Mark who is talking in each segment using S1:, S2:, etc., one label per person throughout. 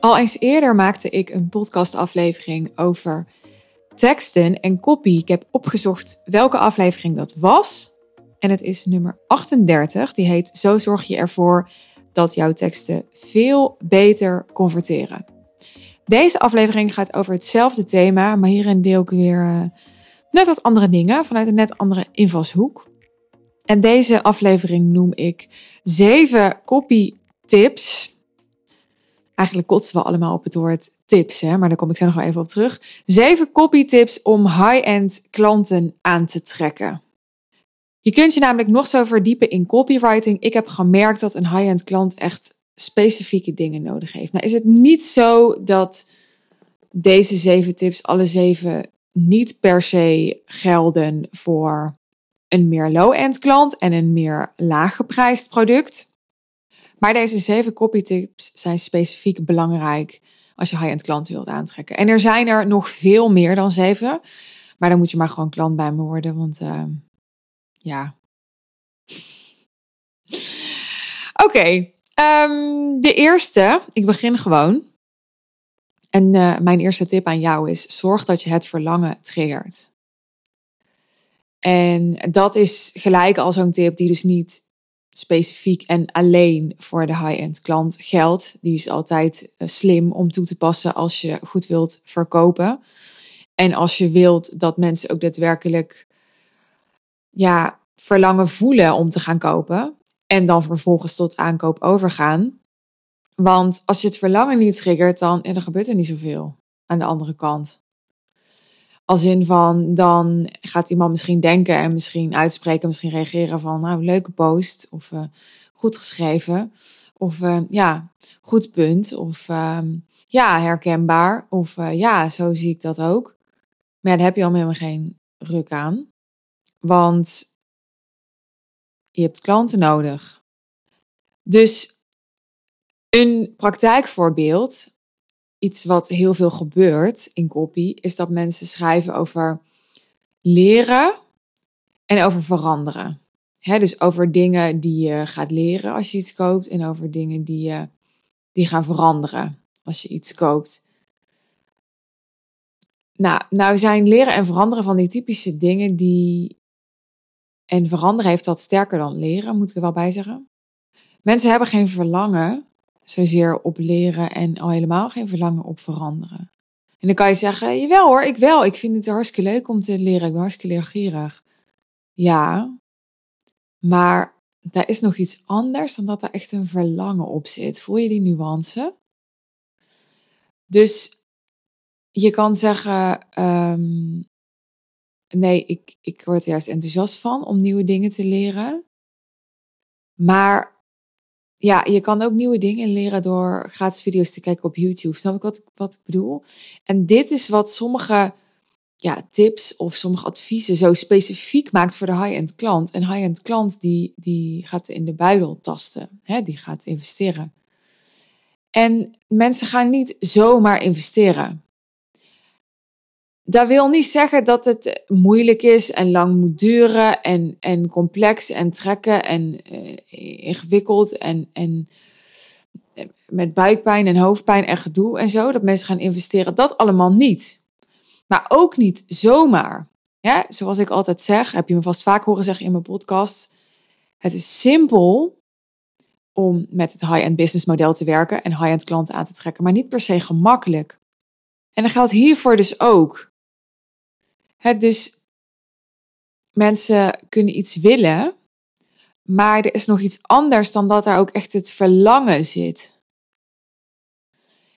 S1: Al eens eerder maakte ik een podcastaflevering over teksten en copy. Ik heb opgezocht welke aflevering dat was. En het is nummer 38. Die heet Zo zorg je ervoor dat jouw teksten veel beter converteren. Deze aflevering gaat over hetzelfde thema, maar hierin deel ik weer uh, net wat andere dingen vanuit een net andere invalshoek. En deze aflevering noem ik zeven copy tips. Eigenlijk kotsen we allemaal op het woord tips, hè? maar daar kom ik zo nog wel even op terug. Zeven copy tips om high-end klanten aan te trekken. Je kunt je namelijk nog zo verdiepen in copywriting. Ik heb gemerkt dat een high-end klant echt specifieke dingen nodig heeft. Nou is het niet zo dat deze zeven tips, alle zeven, niet per se gelden voor een meer low-end klant en een meer laaggeprijsd product. Maar deze zeven copy tips zijn specifiek belangrijk als je high-end klanten wilt aantrekken. En er zijn er nog veel meer dan zeven. Maar dan moet je maar gewoon klant bij me worden, want uh, ja. Oké, ehm, de eerste, ik begin gewoon. En uh, mijn eerste tip aan jou is: zorg dat je het verlangen triggert. En dat is gelijk al zo'n tip die dus niet specifiek en alleen voor de high-end klant geldt. Die is altijd uh, slim om toe te passen als je goed wilt verkopen. En als je wilt dat mensen ook daadwerkelijk ja, verlangen voelen om te gaan kopen. En dan vervolgens tot aankoop overgaan. Want als je het verlangen niet triggert, dan, dan gebeurt er niet zoveel aan de andere kant. Als in van, dan gaat iemand misschien denken en misschien uitspreken, misschien reageren van, nou, leuke post. Of uh, goed geschreven. Of uh, ja, goed punt. Of uh, ja, herkenbaar. Of uh, ja, zo zie ik dat ook. Maar ja, daar heb je al helemaal geen ruk aan. Want je hebt klanten nodig. Dus een praktijkvoorbeeld, iets wat heel veel gebeurt in copy, is dat mensen schrijven over leren en over veranderen. dus over dingen die je gaat leren als je iets koopt en over dingen die, je, die gaan veranderen als je iets koopt. Nou, nou zijn leren en veranderen van die typische dingen die en veranderen heeft dat sterker dan leren, moet ik er wel bij zeggen. Mensen hebben geen verlangen zozeer op leren en al helemaal geen verlangen op veranderen. En dan kan je zeggen, jawel hoor, ik wel. Ik vind het hartstikke leuk om te leren. Ik ben hartstikke leergierig. Ja, maar daar is nog iets anders dan dat er echt een verlangen op zit. Voel je die nuance? Dus je kan zeggen, um, nee, ik, ik word er juist enthousiast van om nieuwe dingen te leren. Maar ja, je kan ook nieuwe dingen leren door gratis video's te kijken op YouTube. Snap ik wat, wat ik bedoel? En dit is wat sommige ja, tips of sommige adviezen zo specifiek maakt voor de high-end klant. Een high-end klant die, die gaat in de buidel tasten, hè? die gaat investeren. En mensen gaan niet zomaar investeren dat wil niet zeggen dat het moeilijk is en lang moet duren en, en complex en trekken en uh, ingewikkeld en, en eh, met buikpijn en hoofdpijn en gedoe en zo, dat mensen gaan investeren. Dat allemaal niet. Maar ook niet zomaar. Ja, zoals ik altijd zeg, heb je me vast vaak horen zeggen in mijn podcast. Het is simpel om met het high-end business model te werken en high-end klanten aan te trekken, maar niet per se gemakkelijk. En dat geldt hiervoor dus ook. Het dus mensen kunnen iets willen, maar er is nog iets anders dan dat daar ook echt het verlangen zit.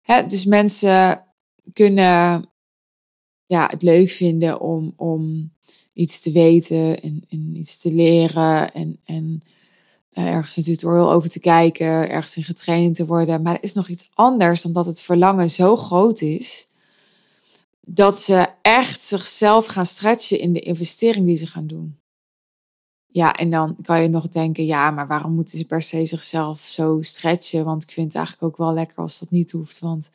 S1: Hè, dus mensen kunnen ja, het leuk vinden om, om iets te weten en, en iets te leren en, en uh, ergens een tutorial over te kijken, ergens in getraind te worden. Maar er is nog iets anders dan dat het verlangen zo groot is dat ze echt zichzelf gaan stretchen in de investering die ze gaan doen. Ja, en dan kan je nog denken, ja, maar waarom moeten ze per se zichzelf zo stretchen? Want ik vind het eigenlijk ook wel lekker als dat niet hoeft. Want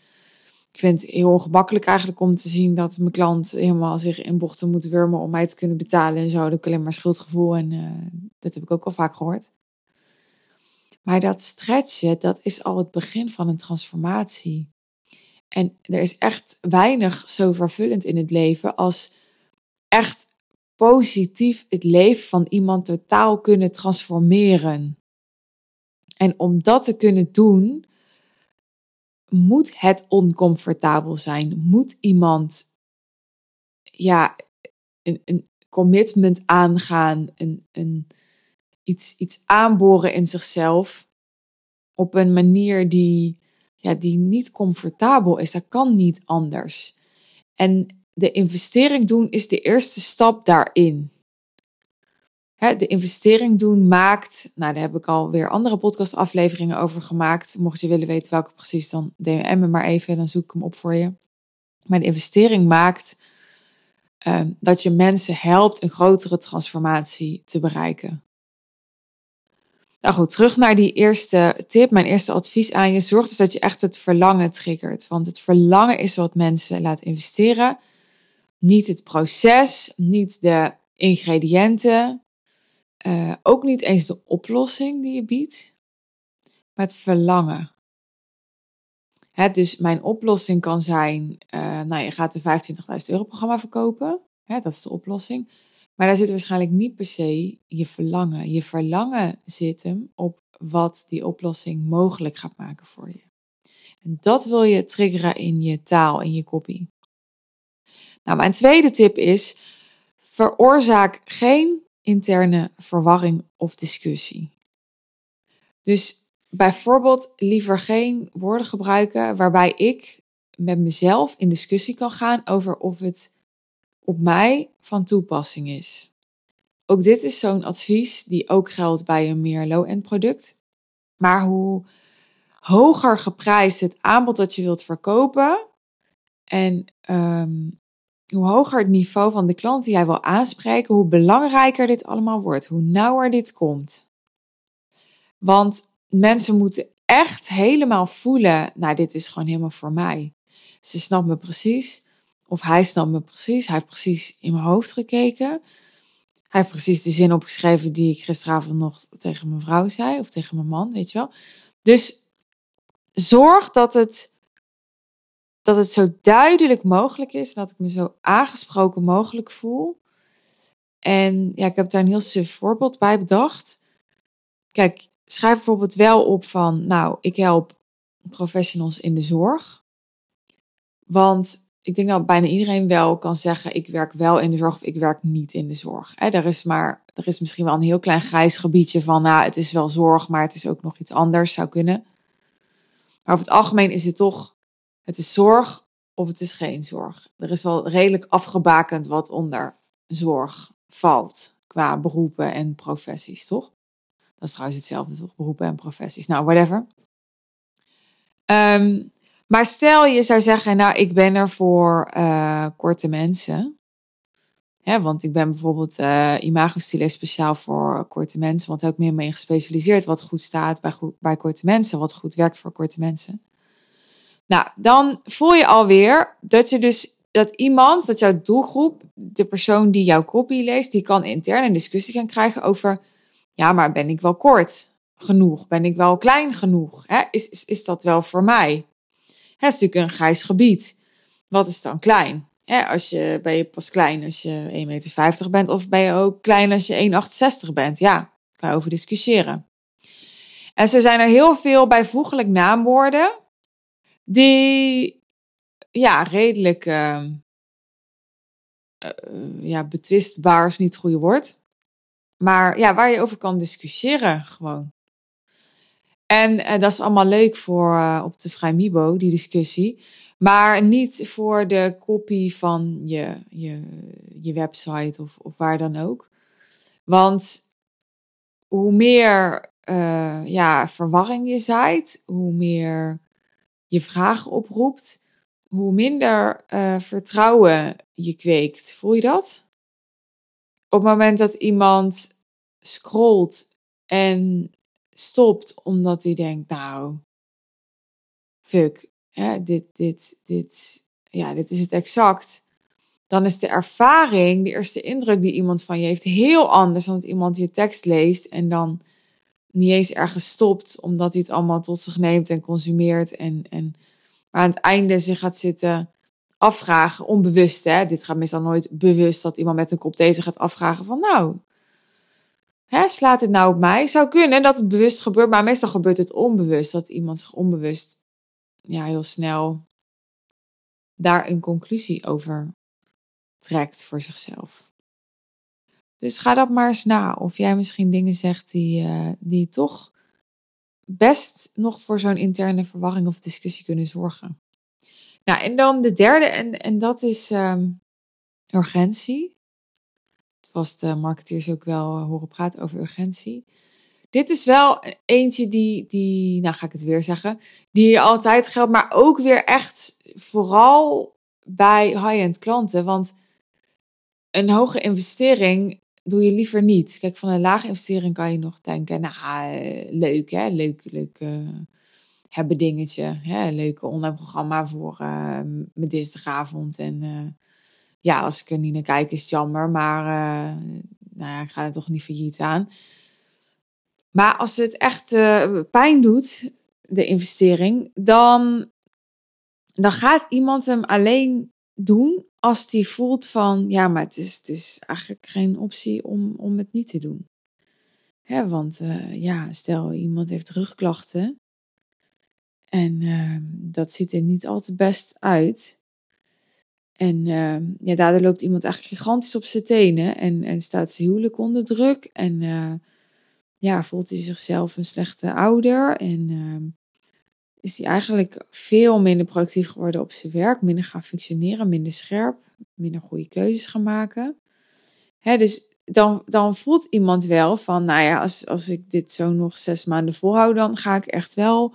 S1: ik vind het heel ongemakkelijk eigenlijk om te zien dat mijn klant helemaal zich in bochten moet wurmen om mij te kunnen betalen en zo. Dan heb ik alleen maar schuldgevoel en uh, dat heb ik ook al vaak gehoord. Maar dat stretchen, dat is al het begin van een transformatie. En er is echt weinig zo vervullend in het leven als echt positief het leven van iemand totaal kunnen transformeren. En om dat te kunnen doen, moet het oncomfortabel zijn. Moet iemand ja, een, een commitment aangaan, een, een, iets, iets aanboren in zichzelf op een manier die, ja, die niet comfortabel is. Dat kan niet anders. En de investering doen is de eerste stap daarin. de investering doen maakt, nou daar heb ik alweer andere podcastafleveringen over gemaakt. Mocht je willen weten welke precies, dan DM me maar even, dan zoek ik hem op voor je. Maar de investering maakt Ehm, dat je mensen helpt een grotere transformatie te bereiken. Nou goed, terug naar die eerste tip, mijn eerste advies aan je. Zorg dus dat je echt het verlangen triggert. Want het verlangen is wat mensen laat investeren. Niet het proces, niet de ingrediënten. Uh, ook niet eens de oplossing die je biedt. Maar het verlangen dus mijn oplossing kan zijn, uh, nou je gaat een 25.000 euro programma verkopen. dat is de oplossing. Maar daar zit waarschijnlijk niet per se je verlangen. Je verlangen zit hem op wat die oplossing mogelijk gaat maken voor je. En dat wil je triggeren in je taal, in je copy. Nou, mijn tweede tip is: veroorzaak geen interne verwarring of discussie. Dus bijvoorbeeld liever geen woorden gebruiken waarbij ik met mezelf in discussie kan gaan over of het op mij van toepassing is. Ook dit is zo'n advies die ook geldt bij een meer low-end product. Maar hoe hoger geprijsd het aanbod dat je wilt verkopen en um, hoe hoger het niveau van de klant die jij wil aanspreken, hoe belangrijker dit allemaal wordt, hoe nauwer dit komt. Want mensen moeten echt helemaal voelen, nou dit is gewoon helemaal voor mij. Ze snapt me precies, of hij snapt me precies, hij heeft precies in mijn hoofd gekeken. Hij heeft precies de zin opgeschreven die ik gisteravond nog tegen mijn vrouw zei, of tegen mijn man, weet je wel. Dus zorg dat het, dat het zo duidelijk mogelijk is, dat ik me zo aangesproken mogelijk voel. En ja, ik heb daar een heel suf voorbeeld bij bedacht. Kijk, schrijf bijvoorbeeld wel op van, nou, ik help professionals in de zorg. Want ik denk dat bijna iedereen wel kan zeggen, ik werk wel in de zorg of ik werk niet in de zorg. Hè, er is maar, er is misschien wel een heel klein grijs gebiedje van, nou, het is wel zorg, maar het is ook nog iets anders, zou kunnen. Maar over het algemeen is het toch, het is zorg of het is geen zorg. Er is wel redelijk afgebakend wat onder zorg valt qua beroepen en professies, toch? Dat is trouwens hetzelfde, toch? Beroepen en professies. Nou, whatever. Ehm, maar stel je zou zeggen, nou, ik ben er voor uh, korte mensen. Hè, want ik ben bijvoorbeeld uh, imago speciaal voor korte mensen. Want ik meer mee gespecialiseerd. Wat goed staat bij, bij korte mensen. Wat goed werkt voor korte mensen. Nou, dan voel je alweer dat je dus dat iemand, dat jouw doelgroep, de persoon die jouw copy leest, die kan intern een discussie gaan krijgen over ja, maar ben ik wel kort genoeg? Ben ik wel klein genoeg? Hè? Is, is, is dat wel voor mij? Het is natuurlijk een grijs gebied. Wat is dan klein? Als je, ben je pas klein als je 1,50 meter bent of ben je ook klein als je 1,68 bent? Ja, kan je over discussiëren. En zo zijn er heel veel bijvoeglijk naamwoorden die ja, redelijk uh, ja, betwistbaar is niet het goede woord. Maar ja, waar je over kan discussiëren gewoon. En uh, dat is allemaal leuk voor uh, op de Vrijmibo, die discussie. Maar niet voor de copy van je, je, je website of, of waar dan ook. Want hoe meer uh, ja, verwarring je zaait, hoe meer je vragen oproept, hoe minder vertrouwen je kweekt. Voel je dat? op het moment dat iemand scrolt en stopt omdat hij denkt, nou, fuck, hè, dit, dit, dit, ja, dit is het exact. Dan is de ervaring, de eerste indruk die iemand van je heeft, heel anders dan dat iemand je tekst leest en dan niet eens ergens stopt, omdat hij het allemaal tot zich neemt en consumeert en, en Maar aan het einde zich gaat zitten afvragen, onbewust hè. Dit gaat meestal nooit bewust dat iemand met een kop thee gaat afvragen van nou, hè, slaat het nou op mij? Zou kunnen dat het bewust gebeurt, maar meestal gebeurt het onbewust. Dat iemand zich onbewust ja, heel snel daar een conclusie over trekt voor zichzelf. Dus ga dat maar eens na. Of jij misschien dingen zegt die, uh, die toch best nog voor zo'n interne verwarring of discussie kunnen zorgen. Nou, en dan de derde, en, en dat is um, urgentie. De marketeers ook wel uh, horen praten over urgentie. Dit is wel eentje die, die, nou ga ik het weer zeggen, die altijd geldt, maar ook weer echt vooral bij high-end klanten. Want een hoge investering doe je liever niet. Kijk, van een lage investering kan je nog denken, nou, eh, leuk hè, leuk, leuk uh, hebben dingetje. Hè? Leuke online programma voor uh, mijn dinsdagavond. En uh, ja, als ik er niet naar kijk is het jammer, maar nou ja, ik ga er toch niet failliet aan. Maar als het echt pijn doet, de investering, dan, dan gaat iemand hem alleen doen als die voelt van, ja, maar het is, het is eigenlijk geen optie om, om het niet te doen. Hè, want uh, ja, stel iemand heeft rugklachten en dat ziet er niet al te best uit. En uh, ja, daardoor loopt iemand eigenlijk gigantisch op zijn tenen en, en staat zijn huwelijk onder druk. En ja, voelt hij zichzelf een slechte ouder en ehm, is hij eigenlijk veel minder productief geworden op zijn werk, minder gaan functioneren, minder scherp, minder goede keuzes gaan maken. Hè, dus dan, dan voelt iemand wel van, nou ja, als, als ik dit zo nog zes maanden volhoud, dan ga ik echt wel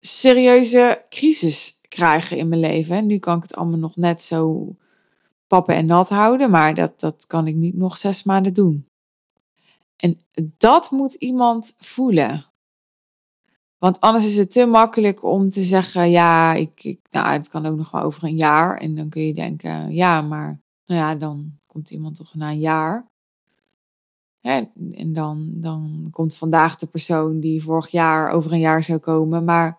S1: serieuze crisis krijgen in mijn leven. En nu kan ik het allemaal nog net zo pappen en nat houden, maar dat, dat kan ik niet nog zes maanden doen. En dat moet iemand voelen. Want anders is het te makkelijk om te zeggen, ja, ik, ik, nou, het kan ook nog wel over een jaar. En dan kun je denken, ja, maar nou ja, dan komt iemand toch na een jaar. En dan, dan komt vandaag de persoon die vorig jaar over een jaar zou komen. Maar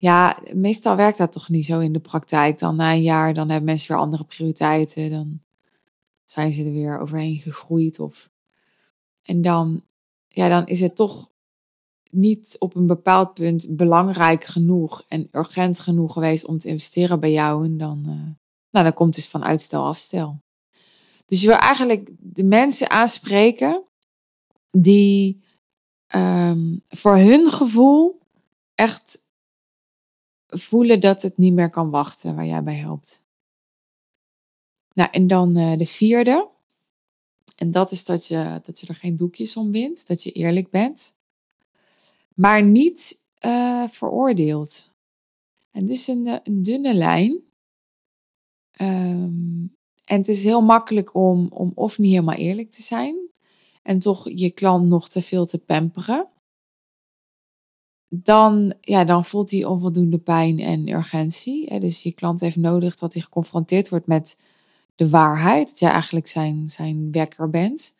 S1: ja, meestal werkt dat toch niet zo in de praktijk. Dan na een jaar, dan hebben mensen weer andere prioriteiten. Dan zijn ze er weer overheen gegroeid. Of... En dan, ja, dan is het toch niet op een bepaald punt belangrijk genoeg en urgent genoeg geweest om te investeren bij jou. En dan, uh, nou, dan komt dus van uitstel afstel. Dus je wil eigenlijk de mensen aanspreken die um, voor hun gevoel echt voelen dat het niet meer kan wachten waar jij bij helpt. Nou, en dan uh, de vierde. En dat is dat je, dat je er geen doekjes om wint, dat je eerlijk bent maar niet uh, veroordeeld. En dit is een, eh, dunne lijn. Um, en het is heel makkelijk om, om of niet helemaal eerlijk te zijn en toch je klant nog te veel te pamperen. Dan, ja, dan voelt hij onvoldoende pijn en urgentie. Dus je klant heeft nodig dat hij geconfronteerd wordt met de waarheid. Dat jij eigenlijk zijn, zijn wekker bent.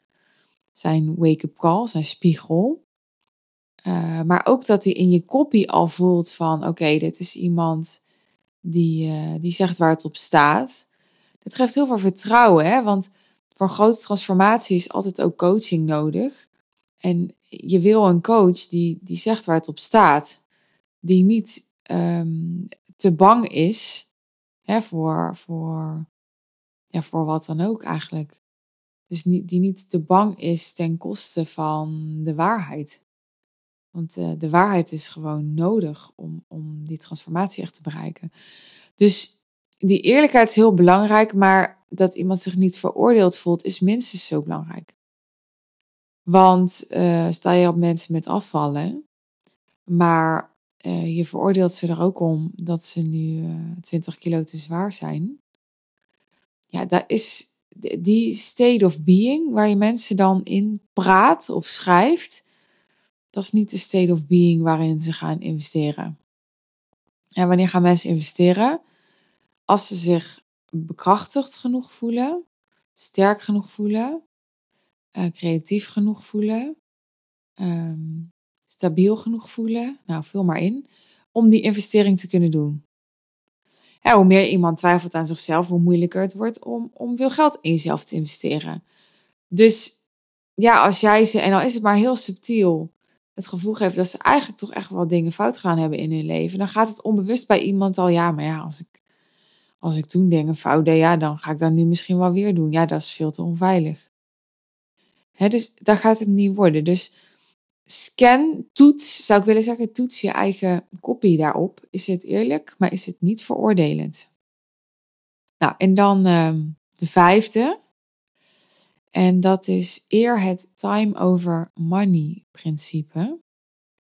S1: Zijn wake-up call, zijn spiegel. Uh, maar ook dat hij in je kopie al voelt van oké, dit is iemand die, uh, die zegt waar het op staat. Dat geeft heel veel vertrouwen, hè? want voor grote transformatie is altijd ook coaching nodig. En je wil een coach die, die zegt waar het op staat, die niet um, te bang is hè, voor, voor, ja, voor wat dan ook eigenlijk. Dus niet, die niet te bang is ten koste van de waarheid. Want uh, de waarheid is gewoon nodig om, om die transformatie echt te bereiken. Dus die eerlijkheid is heel belangrijk, maar dat iemand zich niet veroordeeld voelt, is minstens zo belangrijk. Want uh, sta je op mensen met afvallen, maar uh, je veroordeelt ze er ook om dat ze nu 20 kilo te zwaar zijn. Ja, dat is die state of being waar je mensen dan in praat of schrijft dat is niet de state of being waarin ze gaan investeren. En wanneer gaan mensen investeren? Als ze zich bekrachtigd genoeg voelen, sterk genoeg voelen, uh, creatief genoeg voelen, um, stabiel genoeg voelen. Nou, vul maar in. om die investering te kunnen doen. Ja, hoe meer iemand twijfelt aan zichzelf, hoe moeilijker het wordt om, om veel geld in jezelf te investeren. Dus ja, als jij ze, en al is het maar heel subtiel, het gevoel geeft dat ze eigenlijk toch echt wel dingen fout gaan hebben in hun leven, dan gaat het onbewust bij iemand al, ja, maar ja, als ik, als ik toen dingen fout deed, ja, dan ga ik dat nu misschien wel weer doen. Ja, dat is veel te onveilig. Hè, dus daar gaat het niet worden. Dus scan, toets, zou ik willen zeggen, toets je eigen kopie daarop. Is het eerlijk, maar is het niet veroordelend? Nou, en dan uh, de vijfde. En dat is eer het time over money principe.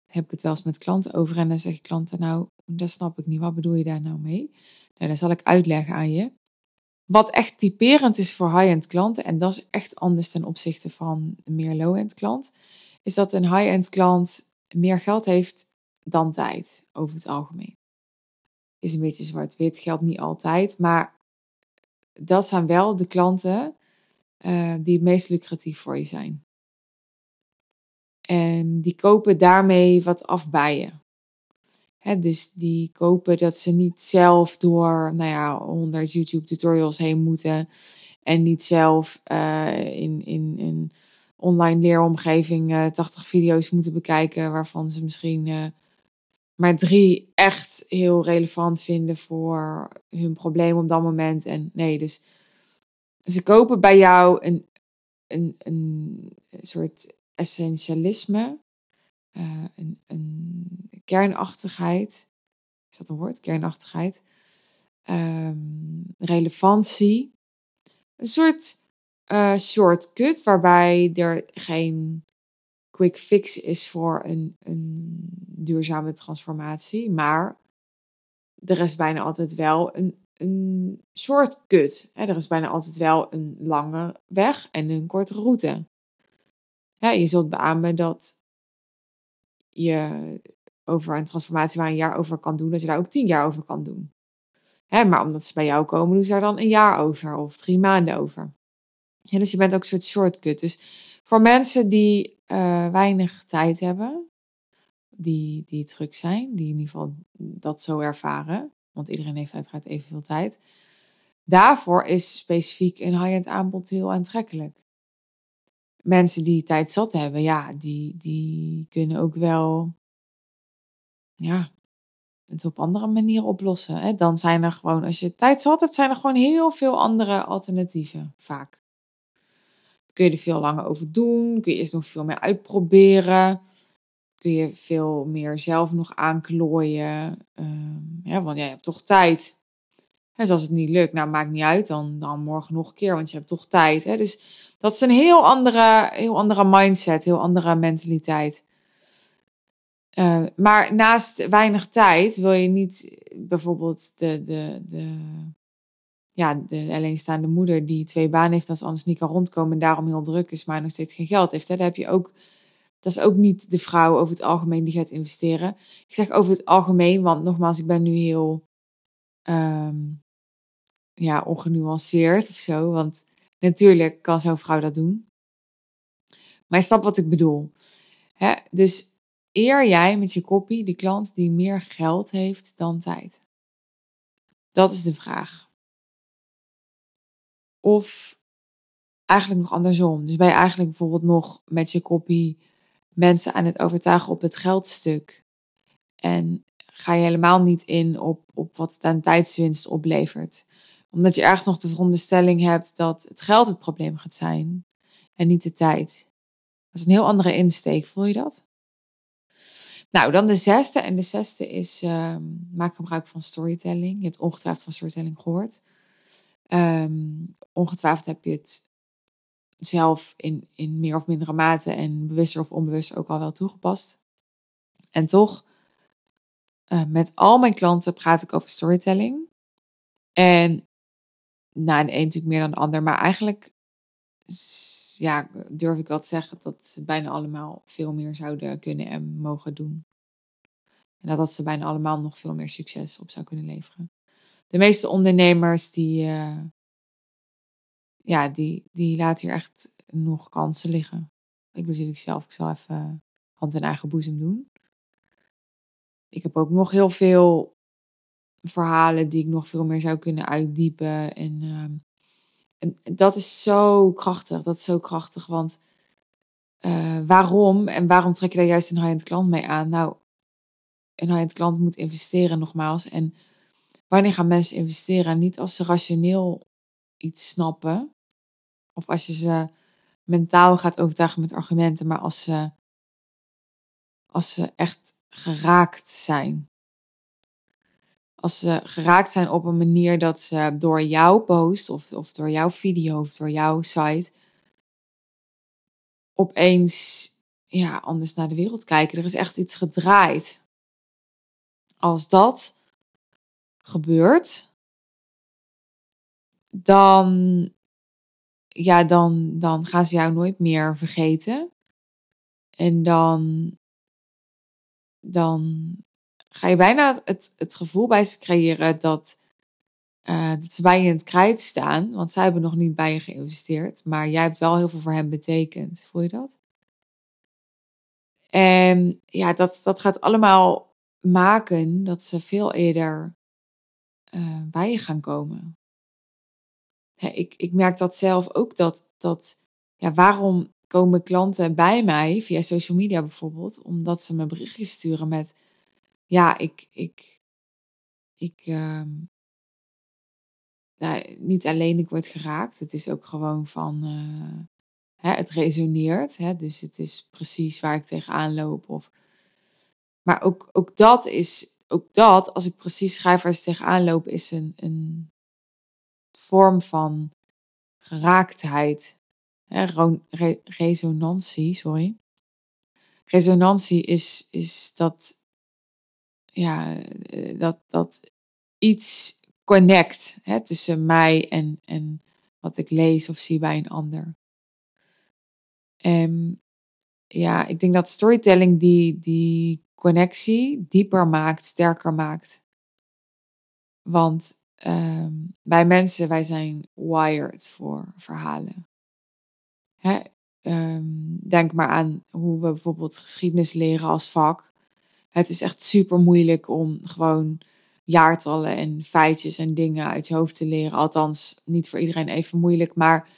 S1: heb ik het wel eens met klanten over en dan zeggen klanten, nou, dat snap ik niet. Wat bedoel je daar nou mee? Nou, dat zal ik uitleggen aan je. Wat echt typerend is voor high-end klanten, en dat is echt anders ten opzichte van een meer low-end klant, is dat een high-end klant meer geld heeft dan tijd over het algemeen. Is een beetje zwart-wit, geldt niet altijd, maar dat zijn wel de klanten uh, die het meest lucratief voor je zijn. En die kopen daarmee wat af bij je. Dus die kopen dat ze niet zelf door, nou ja, 100 YouTube tutorials heen moeten. En niet zelf uh, in, in, in online leeromgeving uh, 80 video's moeten bekijken. Waarvan ze misschien uh, maar drie echt heel relevant vinden voor hun probleem op dat moment. En nee, dus ze kopen bij jou een, een, een soort essentialisme, uh, een, kernachtigheid. Is dat een woord? Kernachtigheid. Um, relevantie. Een soort uh, shortcut waarbij er geen quick fix is voor een, een duurzame transformatie, maar er is bijna altijd wel een een shortcut. Er is bijna altijd wel een lange weg en een korte route. Ja, je zult beamen dat je over een transformatie waar een jaar over kan doen, dat je daar ook tien jaar over kan doen. maar omdat ze bij jou komen, doen ze daar dan een jaar over of drie maanden over. dus je bent ook een soort shortcut. Dus voor mensen die uh, weinig tijd hebben, die, die druk zijn, die in ieder geval dat zo ervaren, want iedereen heeft uiteraard evenveel tijd. Daarvoor is specifiek een high-end aanbod heel aantrekkelijk. Mensen die tijd zat hebben, ja, die, die kunnen ook wel ja, het op andere manieren oplossen. Hè? Dan zijn er gewoon, als je tijd zat hebt, zijn er gewoon heel veel andere alternatieven vaak. Kun je er veel langer over doen, kun je eerst nog veel meer uitproberen kun je veel meer zelf nog aanklooien. Uh, ja, want ja, je hebt toch tijd. En als het niet lukt, nou maakt niet uit, dan, dan morgen nog een keer, want je hebt toch tijd. Hè? Dus dat is een heel andere, heel andere mindset, heel andere mentaliteit. Uh, maar naast weinig tijd wil je niet bijvoorbeeld de, de, de, ja, de alleenstaande moeder die twee banen heeft, als anders niet kan rondkomen en daarom heel druk is, maar nog steeds geen geld heeft. Hè? Heb je ook dat is ook niet de vrouw over het algemeen die gaat investeren. Ik zeg over het algemeen, want nogmaals, ik ben nu heel um, ja, ongenuanceerd of zo. Want natuurlijk kan zo'n vrouw dat doen. Maar je snapt wat ik bedoel. Hè? Dus eer jij met je kopie de klant die meer geld heeft dan tijd? Dat is de vraag. Of eigenlijk nog andersom. Dus ben je eigenlijk bijvoorbeeld nog met je kopie mensen aan het overtuigen op het geldstuk. En ga je helemaal niet in op, op wat het aan tijdswinst oplevert. Omdat je ergens nog de veronderstelling hebt dat het geld het probleem gaat zijn en niet de tijd. Dat is een heel andere insteek, voel je dat? Nou, dan de zesde. En de zesde is uh, maak gebruik van storytelling. Je hebt ongetwijfeld van storytelling gehoord. Um, ongetwijfeld heb je het zelf in, in meer of mindere mate en bewuster of onbewust ook al wel toegepast. En toch, uh, met al mijn klanten praat ik over storytelling. En nou, een natuurlijk meer dan de ander, maar eigenlijk ja, durf ik wel te zeggen dat ze bijna allemaal veel meer zouden kunnen en mogen doen. En dat, dat ze bijna allemaal nog veel meer succes op zou kunnen leveren. De meeste ondernemers die, uh, ja, die, die laten hier echt nog kansen liggen. Inclusief ik zelf. Ik zal even hand in eigen boezem doen. ik heb ook nog heel veel verhalen die ik nog veel meer zou kunnen uitdiepen. En, ehm, en dat is zo krachtig. Dat is zo krachtig. Want uh, waarom? En waarom trek je daar juist een high-end klant mee aan? Nou, een high-end klant moet investeren nogmaals. En wanneer gaan mensen investeren? Niet als ze rationeel iets snappen. Of als je ze mentaal gaat overtuigen met argumenten. Maar als ze, als ze echt geraakt zijn. Als ze geraakt zijn op een manier dat ze door jouw post of, of door jouw video of door jouw site opeens ja, anders naar de wereld kijken. Er is echt iets gedraaid. Als dat gebeurt, dan, ja, dan, dan gaan ze jou nooit meer vergeten. En dan, dan ga je bijna het, het gevoel bij ze creëren dat, uh, dat ze bij je in het krijt staan. Want zij hebben nog niet bij je geïnvesteerd. Maar jij hebt wel heel veel voor hen betekend. Voel je dat? En ja, dat, dat gaat allemaal maken dat ze veel eerder uh, bij je gaan komen. ik, ik merk dat zelf ook dat, dat ja, waarom komen klanten bij mij via social media bijvoorbeeld? Omdat ze me berichtjes sturen met ja, ik, ik, ik, nou, niet alleen ik word geraakt. Het is ook gewoon van, uh, hè, het resoneert. Hè, dus het is precies waar ik tegenaan loop. Of, maar ook, ook dat is, ook dat, als ik precies schrijf waar ze tegenaan lopen, is een, een vorm van geraaktheid. Hè, re, resonantie, sorry. Resonantie is, is dat ja, eh, dat, dat iets connect hè, tussen mij en, en wat ik lees of zie bij een ander. En ja, ik denk dat storytelling die, die connectie dieper maakt, sterker maakt. Want um, wij mensen, wij zijn wired voor verhalen. Hè? Um, denk maar aan hoe we bijvoorbeeld geschiedenis leren als vak. Het is echt super moeilijk om gewoon jaartallen en feitjes en dingen uit je hoofd te leren. Althans, niet voor iedereen even moeilijk. Maar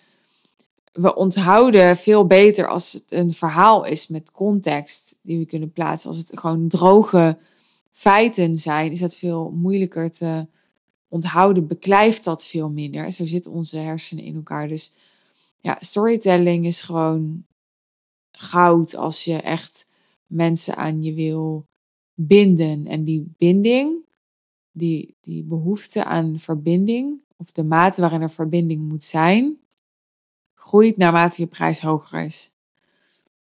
S1: we onthouden veel beter als het een verhaal is met context die we kunnen plaatsen. Als het gewoon droge feiten zijn, is het veel moeilijker te onthouden. Beklijft dat veel minder. Zo zitten onze hersenen in elkaar. Dus ja, storytelling is gewoon goud als je echt mensen aan je wil binden. En die binding, die, die behoefte aan verbinding, of de mate waarin er verbinding moet zijn, groeit naarmate je prijs hoger is.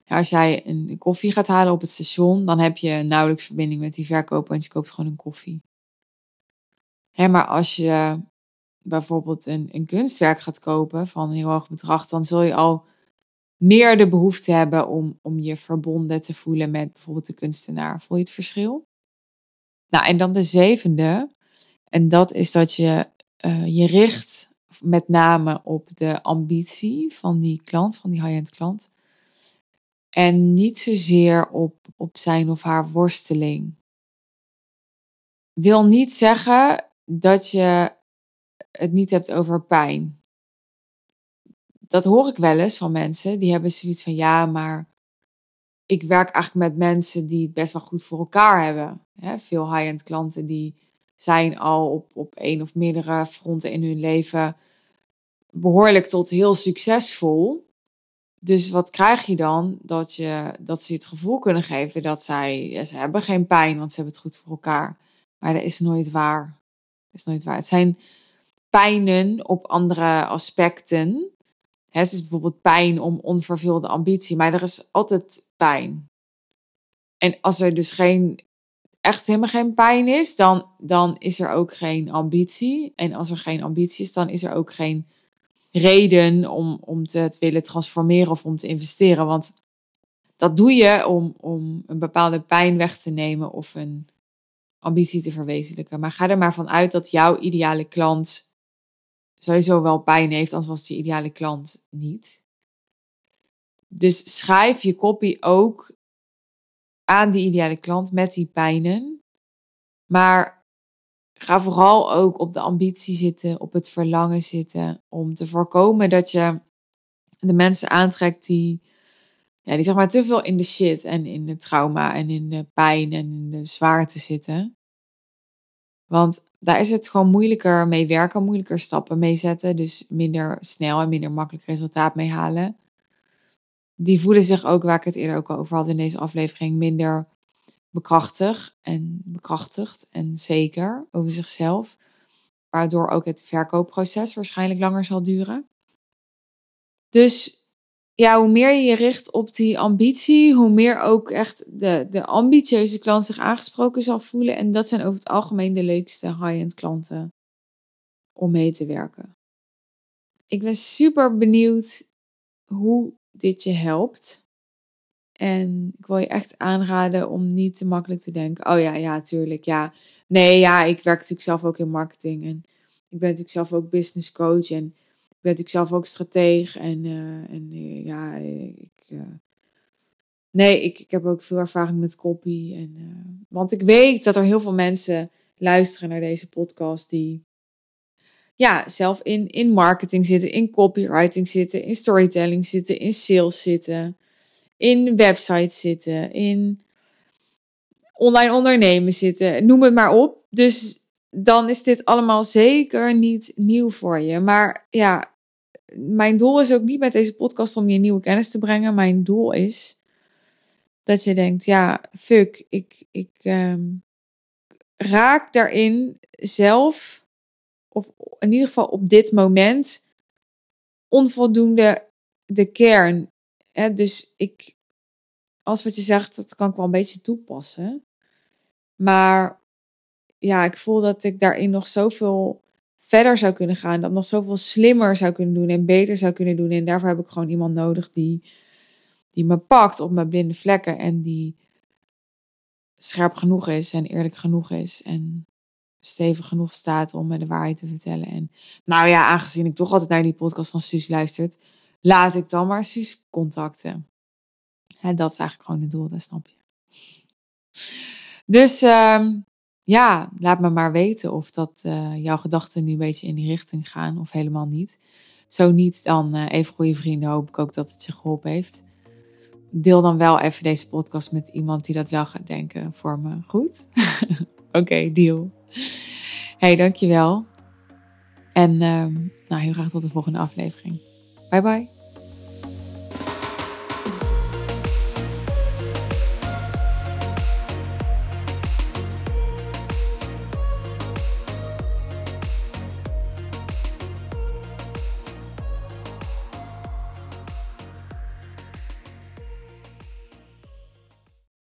S1: als jij een koffie gaat halen op het station, dan heb je nauwelijks verbinding met die verkoper, want je koopt gewoon een koffie. Maar als je bijvoorbeeld een, een kunstwerk gaat kopen van een heel hoog bedrag, dan zul je al meer de behoefte hebben om, om je verbonden te voelen met bijvoorbeeld de kunstenaar. Voel je het verschil? Nou, en dan de zevende. En dat is dat je uh, je richt met name op de ambitie van die klant, van die high-end klant. En niet zozeer op, op zijn of haar worsteling. Wil niet zeggen dat je het niet hebt over pijn dat hoor ik wel eens van mensen. Die hebben zoiets van ja, maar ik werk eigenlijk met mensen die het best wel goed voor elkaar hebben. veel high-end klanten die zijn al op, op één of meerdere fronten in hun leven behoorlijk tot heel succesvol. Dus wat krijg je dan? Dat, je, dat ze het gevoel kunnen geven dat zij, ze hebben geen pijn, want ze hebben het goed voor elkaar. Maar dat is nooit waar. Dat is nooit waar. Het zijn pijnen op andere aspecten het is bijvoorbeeld pijn om onvervulde ambitie, maar er is altijd pijn. En als er dus geen, echt helemaal geen pijn is, dan, dan is er ook geen ambitie. En als er geen ambitie is, dan is er ook geen reden om, om te, te willen transformeren of om te investeren. Want dat doe je om, om een bepaalde pijn weg te nemen of een ambitie te verwezenlijken. Maar ga er maar van uit dat jouw ideale klant sowieso wel pijn heeft, anders was je ideale klant niet. Dus schrijf je copy ook aan die ideale klant met die pijnen. Maar ga vooral ook op de ambitie zitten, op het verlangen zitten. Om te voorkomen dat je de mensen aantrekt die, ja, die zeg maar te veel in de shit en in de trauma en in de pijn en in de zwaarte zitten. Want daar is het gewoon moeilijker mee werken, moeilijker stappen mee zetten. Dus minder snel en minder makkelijk resultaat mee halen. Die voelen zich ook, waar ik het eerder ook over had in deze aflevering, minder bekrachtigd en bekrachtigd en zeker over zichzelf. Waardoor ook het verkoopproces waarschijnlijk langer zal duren. Dus ja, hoe meer je je richt op die ambitie, hoe meer ook echt de, de ambitieuze klant zich aangesproken zal voelen. En dat zijn over het algemeen de leukste high-end klanten om mee te werken. Ik ben super benieuwd hoe dit je helpt. En ik wil je echt aanraden om niet te makkelijk te denken: oh ja, ja, tuurlijk, ja. Nee, ja, ik werk natuurlijk zelf ook in marketing en ik ben natuurlijk zelf ook business coach en ben natuurlijk zelf ook strateeg en, uh, en uh, ja, ik. Uh, nee, ik, ik heb ook veel ervaring met copy. En, want ik weet dat er heel veel mensen luisteren naar deze podcast die ja, zelf in, in marketing zitten, in copywriting zitten, in storytelling zitten, in sales zitten, in websites zitten, in online ondernemen zitten, noem het maar op. Dus dan is dit allemaal zeker niet nieuw voor je. Maar ja, mijn doel is ook niet met deze podcast om je nieuwe kennis te brengen. Mijn doel is dat je denkt, ja, fuck, ik, ik um, raak daarin zelf, of in ieder geval op dit moment, onvoldoende de kern. Dus ik, als wat je zegt, dat kan ik wel een beetje toepassen. Maar ja, ik voel dat ik daarin nog zoveel verder zou kunnen gaan. Dat nog zoveel slimmer zou kunnen doen en beter zou kunnen doen. En daarvoor heb ik gewoon iemand nodig die, die me pakt op mijn blinde vlekken. En die scherp genoeg is en eerlijk genoeg is. En stevig genoeg staat om me de waarheid te vertellen. En nou ja, aangezien ik toch altijd naar die podcast van Suus luistert, laat ik dan maar Suus contacten. En dat is eigenlijk gewoon het doel, dat snap je. Dus um, ja, laat me maar weten of dat uh, jouw gedachten nu een beetje in die richting gaan of helemaal niet. Zo niet, dan uh, even goede vrienden. Hoop ik ook dat het je geholpen heeft. Deel dan wel even deze podcast met iemand die dat wel gaat denken voor me. Goed? Oké, deal. Hey, dankjewel. En uh, nou, heel graag tot de volgende aflevering. Bye bye.